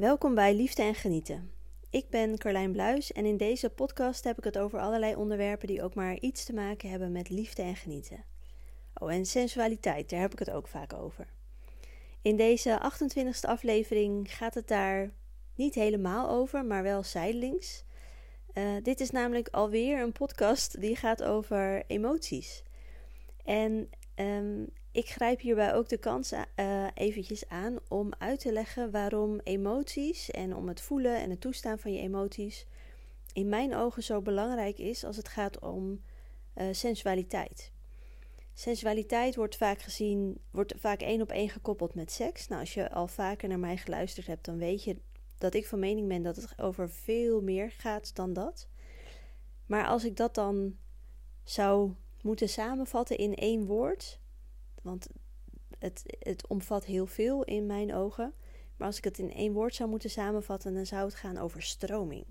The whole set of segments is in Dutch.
Welkom bij Liefde en Genieten. Ik ben Carlijn Bluis en in deze podcast heb ik het over allerlei onderwerpen die ook maar iets te maken hebben met liefde en genieten. Oh, en sensualiteit, daar heb ik het ook vaak over. In deze 28e aflevering gaat het daar niet helemaal over, maar wel zijdelings. Uh, dit is namelijk alweer een podcast die gaat over emoties. En um, ik grijp hierbij ook de kans uh, eventjes aan om uit te leggen waarom emoties en om het voelen en het toestaan van je emoties in mijn ogen zo belangrijk is als het gaat om uh, sensualiteit. Sensualiteit wordt vaak gezien, wordt vaak één op één gekoppeld met seks. Nou, als je al vaker naar mij geluisterd hebt, dan weet je dat ik van mening ben dat het over veel meer gaat dan dat. Maar als ik dat dan zou moeten samenvatten in één woord, want het, het omvat heel veel in mijn ogen. Maar als ik het in één woord zou moeten samenvatten, dan zou het gaan over stroming.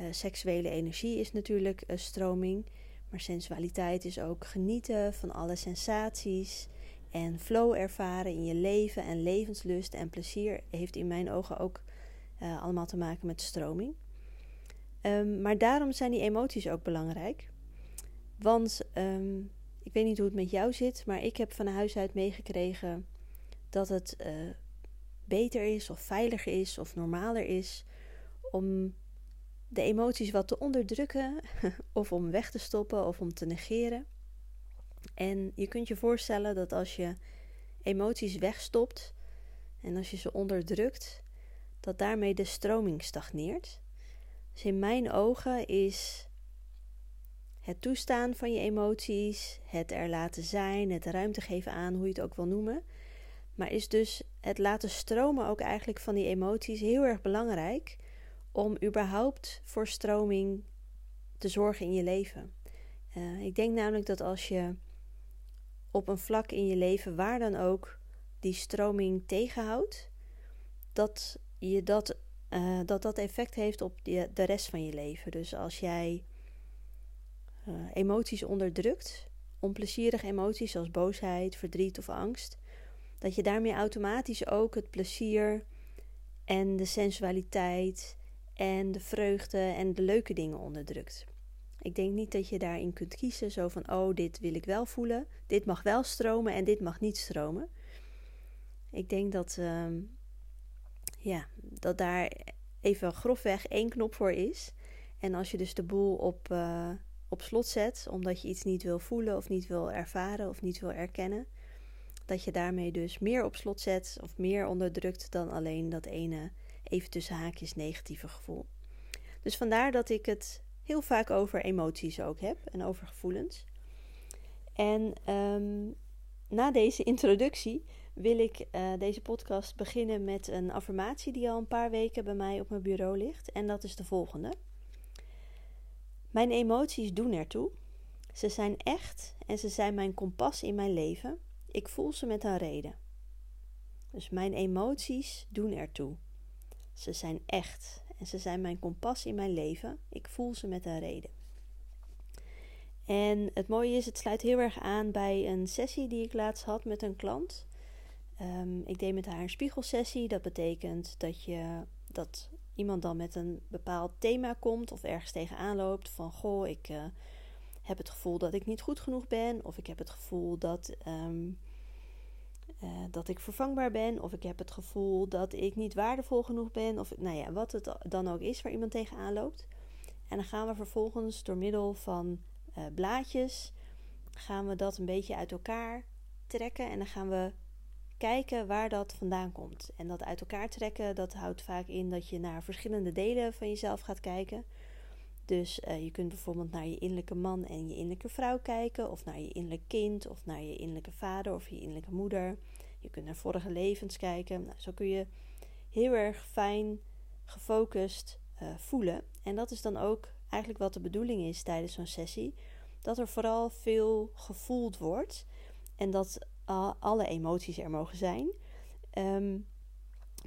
Uh, seksuele energie is natuurlijk een stroming, maar sensualiteit is ook genieten van alle sensaties en flow ervaren in je leven en levenslust en plezier heeft in mijn ogen ook uh, allemaal te maken met stroming. Um, maar daarom zijn die emoties ook belangrijk. Want um, ik weet niet hoe het met jou zit, maar ik heb van huis uit meegekregen dat het uh, beter is of veiliger is of normaler is om de emoties wat te onderdrukken of om weg te stoppen of om te negeren. En je kunt je voorstellen dat als je emoties wegstopt en als je ze onderdrukt, dat daarmee de stroming stagneert. Dus in mijn ogen is het toestaan van je emoties, het er laten zijn, het ruimte geven aan, hoe je het ook wil noemen. Maar is dus het laten stromen ook eigenlijk van die emoties heel erg belangrijk om überhaupt voor stroming te zorgen in je leven. Uh, ik denk namelijk dat als je op een vlak in je leven, waar dan ook, die stroming tegenhoudt, dat je dat, uh, dat, dat effect heeft op de, de rest van je leven. Dus als jij uh, emoties onderdrukt, onplezierige emoties zoals boosheid, verdriet of angst, dat je daarmee automatisch ook het plezier en de sensualiteit en de vreugde en de leuke dingen onderdrukt. Ik denk niet dat je daarin kunt kiezen, zo van, oh, dit wil ik wel voelen, dit mag wel stromen en dit mag niet stromen. Ik denk dat, uh, ja, dat daar even grofweg één knop voor is. En als je dus de boel op, uh, op slot zet, omdat je iets niet wil voelen of niet wil ervaren of niet wil erkennen, dat je daarmee dus meer op slot zet of meer onderdrukt dan alleen dat ene even tussen haakjes negatieve gevoel. Dus vandaar dat ik het heel vaak over emoties ook heb en over gevoelens. En um, na deze introductie wil ik uh, deze podcast beginnen met een affirmatie die al een paar weken bij mij op mijn bureau ligt. En dat is de volgende. Mijn emoties doen ertoe. Ze zijn echt en ze zijn mijn kompas in mijn leven. Ik voel ze met een reden. Dus mijn emoties doen ertoe. Ze zijn echt en ze zijn mijn kompas in mijn leven. Ik voel ze met een reden. En het mooie is, het sluit heel erg aan bij een sessie die ik laatst had met een klant. Um, ik deed met haar een spiegelsessie. Dat betekent dat je dat iemand dan met een bepaald thema komt of ergens tegenaan loopt van goh, ik uh, heb het gevoel dat ik niet goed genoeg ben, of ik heb het gevoel dat, um, uh, dat ik vervangbaar ben, of ik heb het gevoel dat ik niet waardevol genoeg ben, of nou ja, wat het dan ook is waar iemand tegenaan loopt. En dan gaan we vervolgens door middel van uh, blaadjes gaan we dat een beetje uit elkaar trekken en dan gaan we kijken waar dat vandaan komt. En dat uit elkaar trekken, dat houdt vaak in dat je naar verschillende delen van jezelf gaat kijken. Dus uh, je kunt bijvoorbeeld naar je innerlijke man en je innerlijke vrouw kijken, of naar je innerlijk kind, of naar je innerlijke vader of je innerlijke moeder. Je kunt naar vorige levens kijken. Nou, zo kun je heel erg fijn gefocust uh, voelen. En dat is dan ook eigenlijk wat de bedoeling is tijdens zo'n sessie. Dat er vooral veel gevoeld wordt. En dat alle emoties er mogen zijn. Um,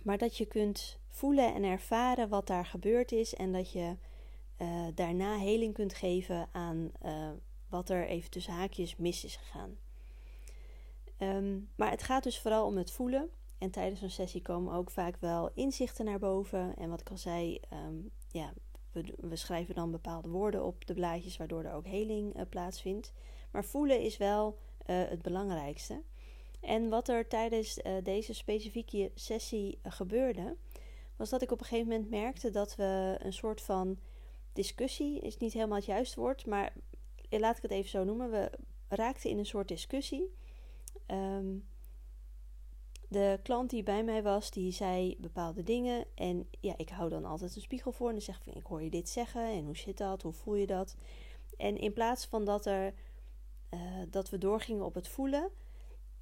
maar dat je kunt voelen en ervaren wat daar gebeurd is en dat je uh, daarna heling kunt geven aan uh, wat er even tussen haakjes mis is gegaan. Um, maar het gaat dus vooral om het voelen En tijdens een sessie komen ook vaak wel inzichten naar boven. En wat ik al zei, ehm, ja, we, we, schrijven dan bepaalde woorden op de blaadjes, waardoor er ook heling uh, plaatsvindt. Maar voelen is wel het belangrijkste. En wat er tijdens uh, deze specifieke sessie gebeurde, was dat ik op een gegeven moment merkte dat we een soort van discussie, is niet helemaal het juiste woord, maar laat ik het even zo noemen. We raakten in een soort discussie. Um, de klant die bij mij was, die zei bepaalde dingen. En ja, ik hou dan altijd een spiegel voor. En dan zeg ik, ik hoor je dit zeggen. En hoe zit dat? Hoe voel je dat? En in plaats van dat, er, uh, dat we doorgingen op het voelen...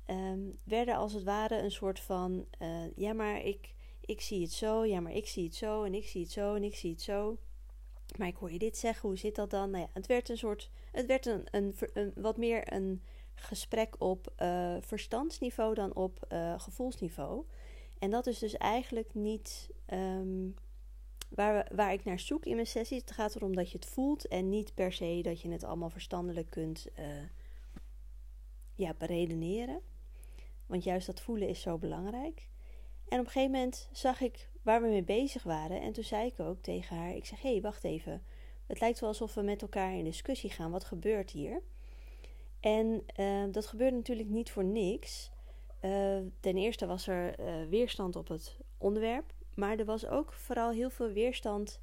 Um, werden als het ware een soort van... Uh, ja, maar ik, ik zie het zo. Ja, maar ik zie het zo. En ik zie het zo. En ik zie het zo. Maar ik hoor je dit zeggen. Hoe zit dat dan? Nou ja, het werd een soort... Het werd een, een, wat meer een gesprek op uh, verstandsniveau dan op gevoelsniveau. En dat is dus eigenlijk niet um, waar, waar ik naar zoek in mijn sessies. Het gaat erom dat je het voelt en niet per se dat je het allemaal verstandelijk kunt ja, beredeneren. Want juist dat voelen is zo belangrijk. En op een gegeven moment zag ik waar we mee bezig waren. En toen zei ik ook tegen haar: Ik zeg, hé, hey, wacht even. Het lijkt wel alsof we met elkaar in discussie gaan. Wat gebeurt hier? En uh, dat gebeurde natuurlijk niet voor niks. Uh, ten eerste was er uh, weerstand op het onderwerp, maar er was ook vooral heel veel weerstand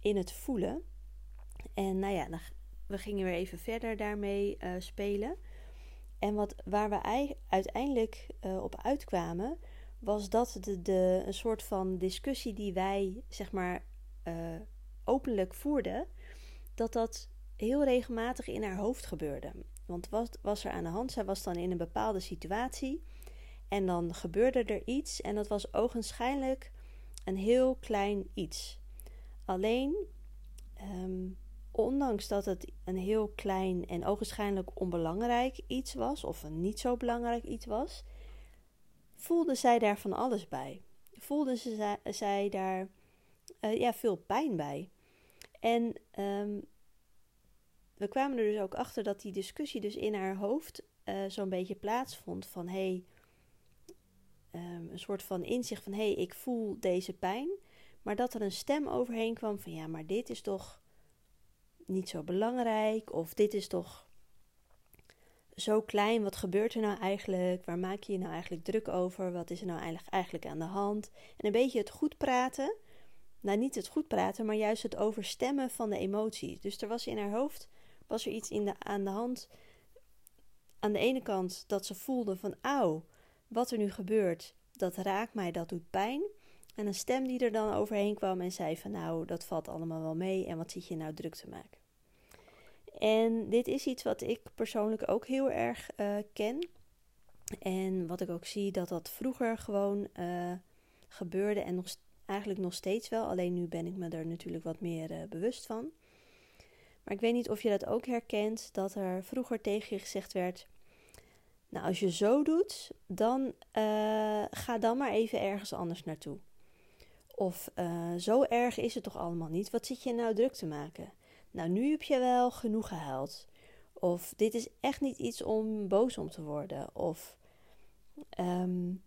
in het voelen. En nou ja, we gingen weer even verder daarmee spelen. En wat, waar we uiteindelijk op uitkwamen, was dat de, een soort van discussie die wij, zeg maar, openlijk voerden, dat dat heel regelmatig in haar hoofd gebeurde. Want wat was er aan de hand? Zij was dan in een bepaalde situatie en dan gebeurde er iets en dat was ogenschijnlijk een heel klein iets. Alleen, um, ondanks dat het een heel klein en ogenschijnlijk onbelangrijk iets was, of een niet zo belangrijk iets was, voelde zij daar van alles bij. Voelde ze, zij daar uh, ja, veel pijn bij. En um, we kwamen er dus ook achter dat die discussie dus in haar hoofd uh, zo'n beetje plaatsvond van hey, um, een soort van inzicht van hé, hey, ik voel deze pijn, maar dat er een stem overheen kwam van ja, maar dit is toch niet zo belangrijk of dit is toch zo klein, wat gebeurt er nou eigenlijk? Waar maak je je nou eigenlijk druk over? Wat is er nou eigenlijk, aan de hand? En een beetje het goed praten. Nou, niet het goed praten, maar juist het overstemmen van de emoties. Dus er was in haar hoofd was er iets in de, aan de hand. Aan de ene kant dat ze voelde van auw, wat er nu gebeurt, dat raakt mij, dat doet pijn. En een stem die er dan overheen kwam en zei van nou, dat valt allemaal wel mee en wat zit je nou druk te maken. En dit is iets wat ik persoonlijk ook heel erg uh, ken. En wat ik ook zie dat dat vroeger gewoon uh, gebeurde en nog, eigenlijk nog steeds wel. Alleen nu ben ik me er natuurlijk wat meer uh, bewust van. Maar ik weet niet of je dat ook herkent, dat er vroeger tegen je gezegd werd: Nou, als je zo doet, dan ga dan maar even ergens anders naartoe. Of zo erg is het toch allemaal niet? Wat zit je nou druk te maken? Nou, nu heb je wel genoeg gehuild. Of dit is echt niet iets om boos om te worden. Of um,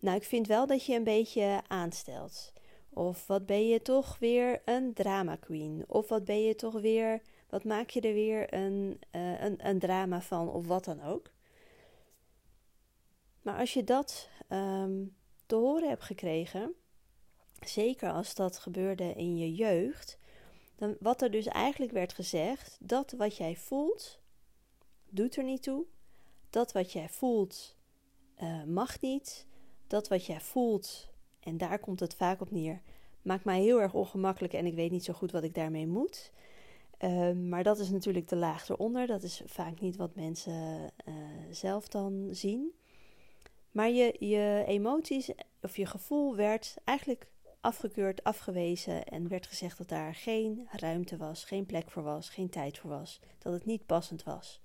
nou, ik vind wel dat je een beetje aanstelt. Of wat ben je toch weer een drama queen? Of wat ben je toch weer, wat maak je er weer een, uh, een, een drama van? Of wat dan ook. Maar als je dat um, te horen hebt gekregen, zeker als dat gebeurde in je jeugd, dan wat er dus eigenlijk werd gezegd, dat wat jij voelt, doet er niet toe. Dat wat jij voelt, uh, mag niet. Dat wat jij voelt, en daar komt het vaak op neer. Maakt mij heel erg ongemakkelijk en ik weet niet zo goed wat ik daarmee moet. Uh, maar dat is natuurlijk de laag eronder. Dat is vaak niet wat mensen uh, zelf dan zien. Maar je, je emoties of je gevoel werd eigenlijk afgekeurd, afgewezen en werd gezegd dat daar geen ruimte was, geen plek voor was, geen tijd voor was, dat het niet passend was.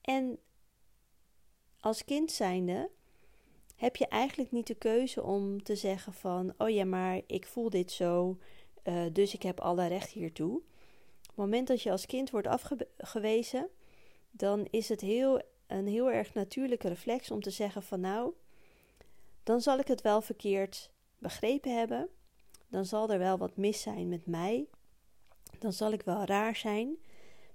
En als kind zijnde heb je eigenlijk niet de keuze om te zeggen van, oh ja, maar ik voel dit zo, uh, dus ik heb alle recht hiertoe. Op het moment dat je als kind wordt afgewezen, dan is het heel, een heel erg natuurlijke reflex om te zeggen van, nou, dan zal ik het wel verkeerd begrepen hebben. Dan zal er wel wat mis zijn met mij. Dan zal ik wel raar zijn.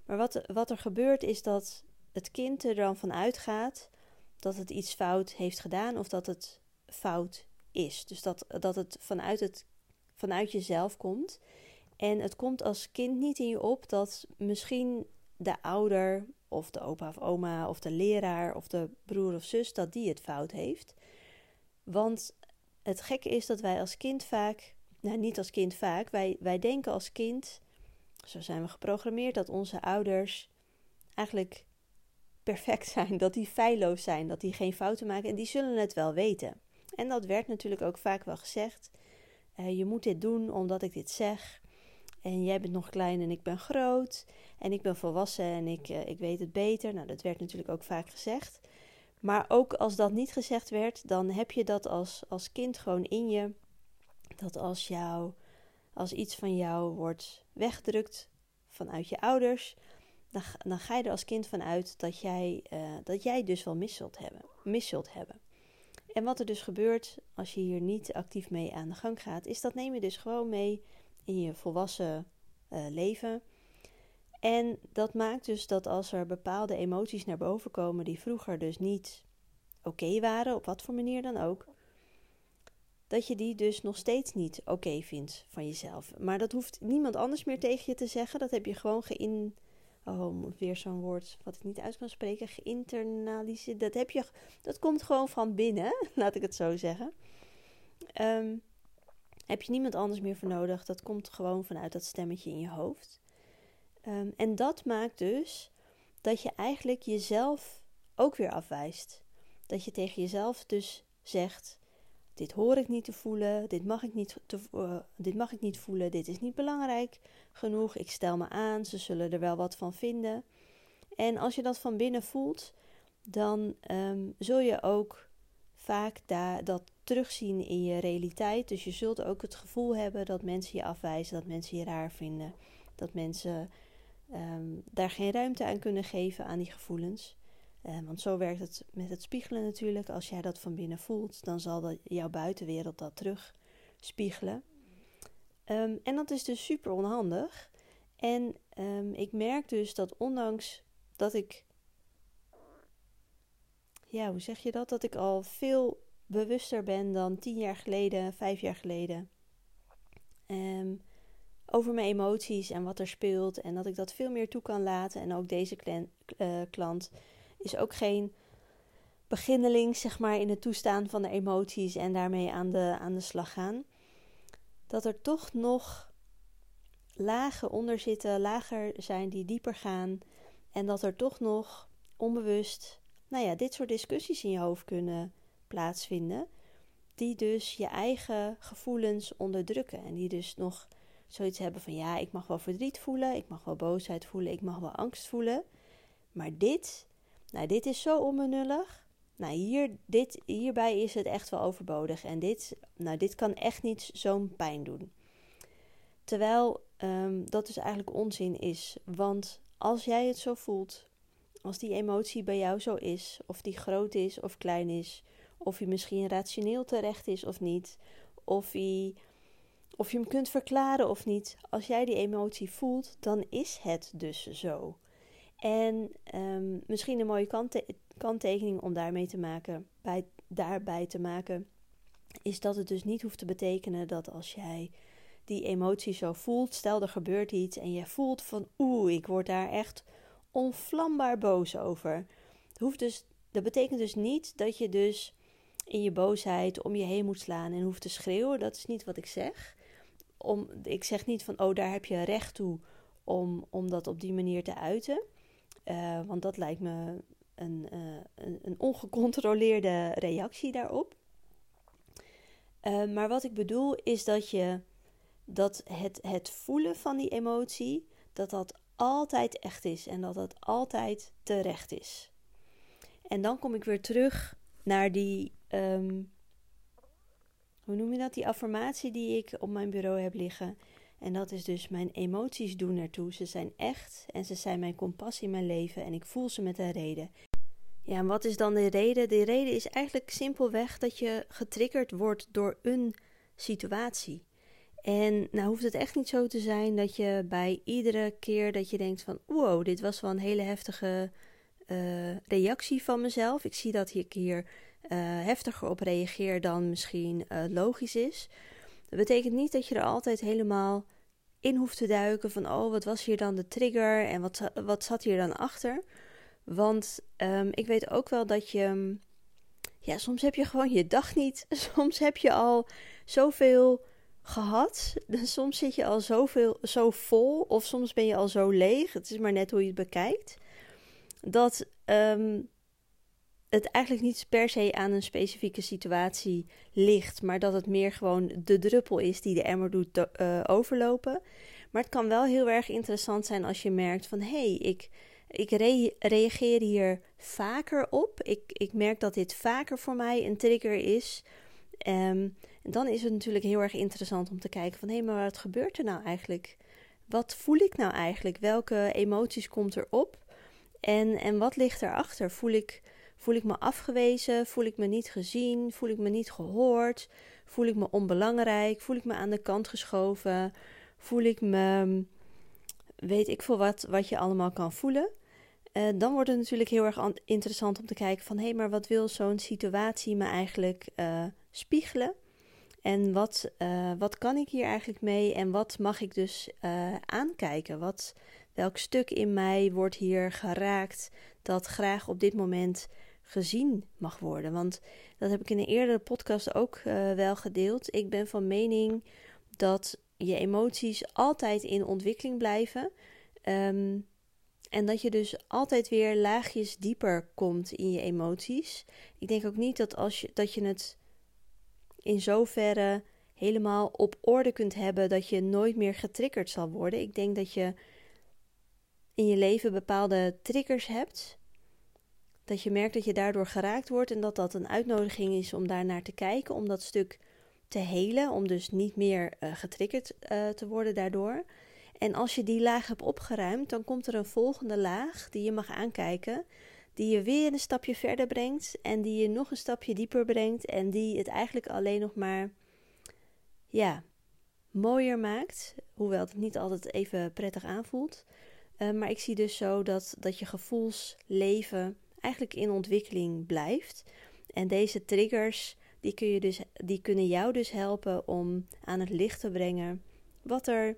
Maar wat, wat er gebeurt is dat het kind er dan van uitgaat dat het iets fout heeft gedaan of dat het fout is. Dus dat, dat het vanuit, het vanuit jezelf komt. En het komt als kind niet in je op dat misschien de ouder of de opa of oma of de leraar of de broer of zus dat die het fout heeft. Want het gekke is dat wij als kind vaak, nou niet als kind vaak, wij, wij denken als kind, zo zijn we geprogrammeerd, dat onze ouders eigenlijk perfect zijn, dat die feilloos zijn, dat die geen fouten maken en die zullen het wel weten. En dat werd natuurlijk ook vaak wel gezegd. Uh, je moet dit doen omdat ik dit zeg. En jij bent nog klein en ik ben groot. En ik ben volwassen en ik, uh, ik weet het beter. Nou, dat werd natuurlijk ook vaak gezegd. Maar ook als dat niet gezegd werd, dan heb je dat als, als kind gewoon in je. Dat als, jou, als iets van jou wordt weggedrukt vanuit je ouders, dan, dan ga je er als kind van uit dat jij, uh, dat jij dus wel mis zult hebben. Mis hebben. En wat er dus gebeurt als je hier niet actief mee aan de gang gaat, is dat neem je dus gewoon mee in je volwassen uh, leven. En dat maakt dus dat als er bepaalde emoties naar boven komen die vroeger dus niet oké waren, op wat voor manier dan ook, dat je die dus nog steeds niet oké vindt van jezelf. Maar dat hoeft niemand anders meer tegen je te zeggen. Dat heb je gewoon geïn oh, weer zo'n woord wat ik niet uit kan spreken, geïnternaliseerd. Dat, heb je, dat komt gewoon van binnen, laat ik het zo zeggen. Um, heb je niemand anders meer voor nodig. Dat komt gewoon vanuit dat stemmetje in je hoofd. Um, en dat maakt dus dat je eigenlijk jezelf ook weer afwijst. Dat je tegen jezelf dus zegt: Dit hoor ik niet te voelen, dit mag ik niet, te, uh, dit mag ik niet voelen, dit is niet belangrijk genoeg, ik stel me aan, ze zullen er wel wat van vinden. En als je dat van binnen voelt, dan um, zul je ook vaak daar dat terugzien in je realiteit. Dus je zult ook het gevoel hebben dat mensen je afwijzen, dat mensen je raar vinden, dat mensen um, daar geen ruimte aan kunnen geven aan die gevoelens. Um, want zo werkt het met het spiegelen natuurlijk. Als jij dat van binnen voelt, dan zal jouw buitenwereld dat terug spiegelen. Um, en dat is dus super onhandig. En um, ik merk dus dat ondanks dat ik. Ja, hoe zeg je dat? Dat ik al veel bewuster ben dan tien jaar geleden, vijf jaar geleden. Um, over mijn emoties en wat er speelt. En dat ik dat veel meer toe kan laten. En ook deze klant, uh, klant is ook geen beginneling, zeg maar, in het toestaan van de emoties en daarmee aan de, aan de slag gaan dat er toch nog lagen onder zitten, lager zijn die dieper gaan. En dat er toch nog onbewust, nou ja, dit soort discussies in je hoofd kunnen plaatsvinden. Die dus je eigen gevoelens onderdrukken. En die dus nog zoiets hebben van ja, ik mag wel verdriet voelen, ik mag wel boosheid voelen, ik mag wel angst voelen. Maar dit, nou, dit is zo onbenullig. Nou, hier, dit, hierbij is het echt wel overbodig. En dit, nou, dit kan echt niet zo'n pijn doen. Terwijl um, dat dus eigenlijk onzin is. Want als jij het zo voelt, als die emotie bij jou zo is, of die groot is of klein is, of hij misschien rationeel terecht is of niet, of, hij, of je hem kunt verklaren of niet, als jij die emotie voelt, dan is het dus zo. En um, misschien een mooie kant kanttekening om daarmee te maken, bij, daarbij te maken, is dat het dus niet hoeft te betekenen dat als jij die emotie zo voelt, stel er gebeurt iets en je voelt van oeh, ik word daar echt onvlambaar boos over. Hoeft dus, dat betekent dus niet dat je dus in je boosheid om je heen moet slaan en hoeft te schreeuwen. Dat is niet wat ik zeg. Om, ik zeg niet van oh, daar heb je recht toe om, om dat op die manier te uiten. Uh, want dat lijkt me een, uh, een, een, ongecontroleerde reactie daarop. Uh, maar wat ik bedoel is dat je dat het, het voelen van die emotie, dat dat altijd echt is en dat dat altijd terecht is. En dan kom ik weer terug naar die, um, hoe noem je dat, die affirmatie die ik op mijn bureau heb liggen. En dat is dus mijn emoties doen ertoe. Ze zijn echt en ze zijn mijn kompas in mijn leven en ik voel ze met een reden. Ja, en wat is dan de reden? De reden is eigenlijk simpelweg dat je getriggerd wordt door een situatie. En nou hoeft het echt niet zo te zijn dat je bij iedere keer dat je denkt van wow, dit was wel een hele heftige uh, reactie van mezelf. Ik zie dat ik hier uh, heftiger op reageer dan misschien uh, logisch is. Dat betekent niet dat je er altijd helemaal in hoeft te duiken van oh, wat was hier dan de trigger en wat, wat zat hier dan achter. Want um, ik weet ook wel dat je, ja, soms heb je gewoon je dag niet. Soms heb je al zoveel gehad. Soms zit je al zoveel, zo vol of soms ben je al zo leeg. Het is maar net hoe je het bekijkt. Dat um, het eigenlijk niet per se aan een specifieke situatie ligt, maar dat het meer gewoon de druppel is die de emmer doet uh, overlopen. Maar het kan wel heel erg interessant zijn als je merkt van hé, hey, ik, ik reageer hier vaker op. Ik, ik merk dat dit vaker voor mij een trigger is. Um, en dan is het natuurlijk heel erg interessant om te kijken van hé, maar wat gebeurt er nou eigenlijk? Wat voel ik nou eigenlijk? Welke emoties komt er op? En, en wat ligt erachter? Voel ik Voel ik me afgewezen? Voel ik me niet gezien? Voel ik me niet gehoord? Voel ik me onbelangrijk? Voel ik me aan de kant geschoven? Voel ik me, weet ik veel wat, wat je allemaal kan voelen? Uh, dan wordt het natuurlijk heel erg interessant om te kijken van hé, hey, maar wat wil zo'n situatie me eigenlijk uh, spiegelen? En wat, uh, wat kan ik hier eigenlijk mee en wat mag ik dus aankijken? Wat, welk stuk in mij wordt hier geraakt dat graag op dit moment gezien mag worden. Want dat heb ik in een eerdere podcast ook uh, wel gedeeld. Ik ben van mening dat je emoties altijd in ontwikkeling blijven. Um, en dat je dus altijd weer laagjes dieper komt in je emoties. Ik denk ook niet dat, als je, dat je het in zoverre helemaal op orde kunt hebben dat je nooit meer getriggerd zal worden. Ik denk dat je in je leven bepaalde triggers hebt dat je merkt dat je daardoor geraakt wordt en dat dat een uitnodiging is om daar naar te kijken, om dat stuk te helen, om dus niet meer uh, getriggerd uh, te worden daardoor. En als je die laag hebt opgeruimd, dan komt er een volgende laag die je mag aankijken, die je weer een stapje verder brengt en die je nog een stapje dieper brengt en die het eigenlijk alleen nog maar, ja, mooier maakt, hoewel het niet altijd even prettig aanvoelt. Uh, maar ik zie dus zo dat, dat je gevoelsleven eigenlijk in ontwikkeling blijft. En deze triggers, die, kun je dus, die kunnen jou dus helpen om aan het licht te brengen wat er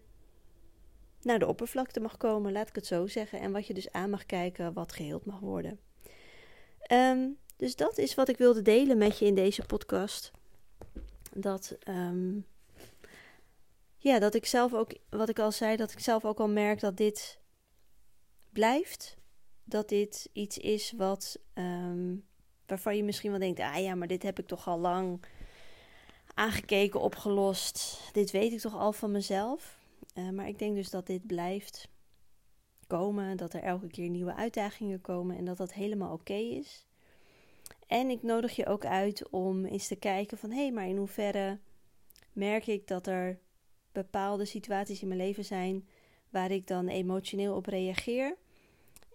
naar de oppervlakte mag komen, laat ik het zo zeggen. En wat je dus aan mag kijken, wat geheeld mag worden. Um, dus dat is wat ik wilde delen met je in deze podcast. Dat, um, ja, dat ik zelf ook, wat ik al zei, dat ik zelf ook al merk dat dit blijft dat dit iets is wat, um, waarvan je misschien wel denkt: ah ja, maar dit heb ik toch al lang aangekeken, opgelost. Dit weet ik toch al van mezelf. Uh, maar ik denk dus dat dit blijft komen, dat er elke keer nieuwe uitdagingen komen en dat dat helemaal oké is. En ik nodig je ook uit om eens te kijken van hé, hey, maar in hoeverre merk ik dat er bepaalde situaties in mijn leven zijn waar ik dan emotioneel op reageer.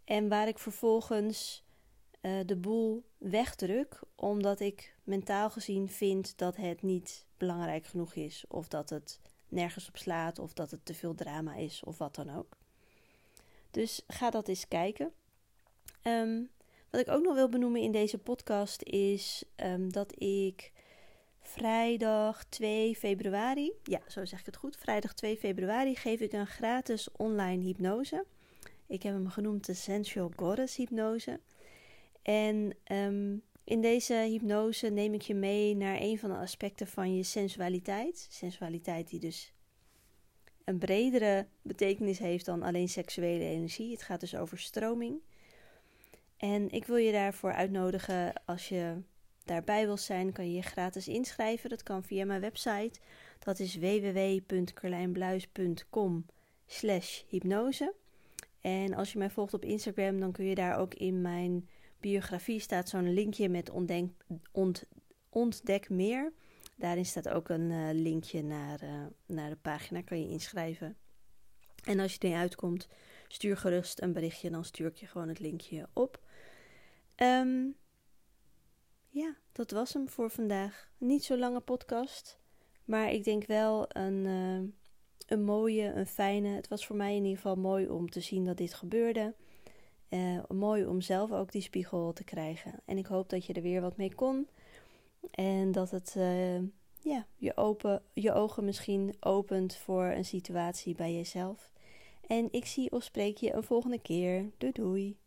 En waar ik vervolgens uh, de boel wegdruk, omdat ik mentaal gezien vind dat het niet belangrijk genoeg is, of dat het nergens op slaat, of dat het te veel drama is, of wat dan ook. Dus ga dat eens kijken. Um, wat ik ook nog wil benoemen in deze podcast is um, dat ik vrijdag 2 februari, ja, zo zeg ik het goed, vrijdag 2 februari geef ik een gratis online hypnose. Ik heb hem genoemd de Sensual Goddess hypnose. En um, in deze hypnose neem ik je mee naar een van de aspecten van je sensualiteit. Sensualiteit die dus een bredere betekenis heeft dan alleen seksuele energie. Het gaat dus over stroming. En ik wil je daarvoor uitnodigen als je daarbij wil zijn, kan je je gratis inschrijven. Dat kan via mijn website. Dat is www.carlijnbluis.com slash hypnose. En als je mij volgt op Instagram, dan kun je daar ook in mijn biografie staat zo'n linkje met ontdek, ont, ontdek meer. Daarin staat ook een uh, linkje naar, uh, naar de pagina, kan je inschrijven. En als je er niet uitkomt, stuur gerust een berichtje, dan stuur ik je gewoon het linkje op. Ehm, ja, dat was hem voor vandaag. Niet zo'n lange podcast, maar ik denk wel een, uh, een mooie, een fijne. Het was voor mij in ieder geval mooi om te zien dat dit gebeurde. Uh, mooi om zelf ook die spiegel te krijgen. En ik hoop dat je er weer wat mee kon. En dat het uh, ja, je, open, je ogen misschien opent voor een situatie bij jezelf. En ik zie of spreek je een volgende keer. Doei doei.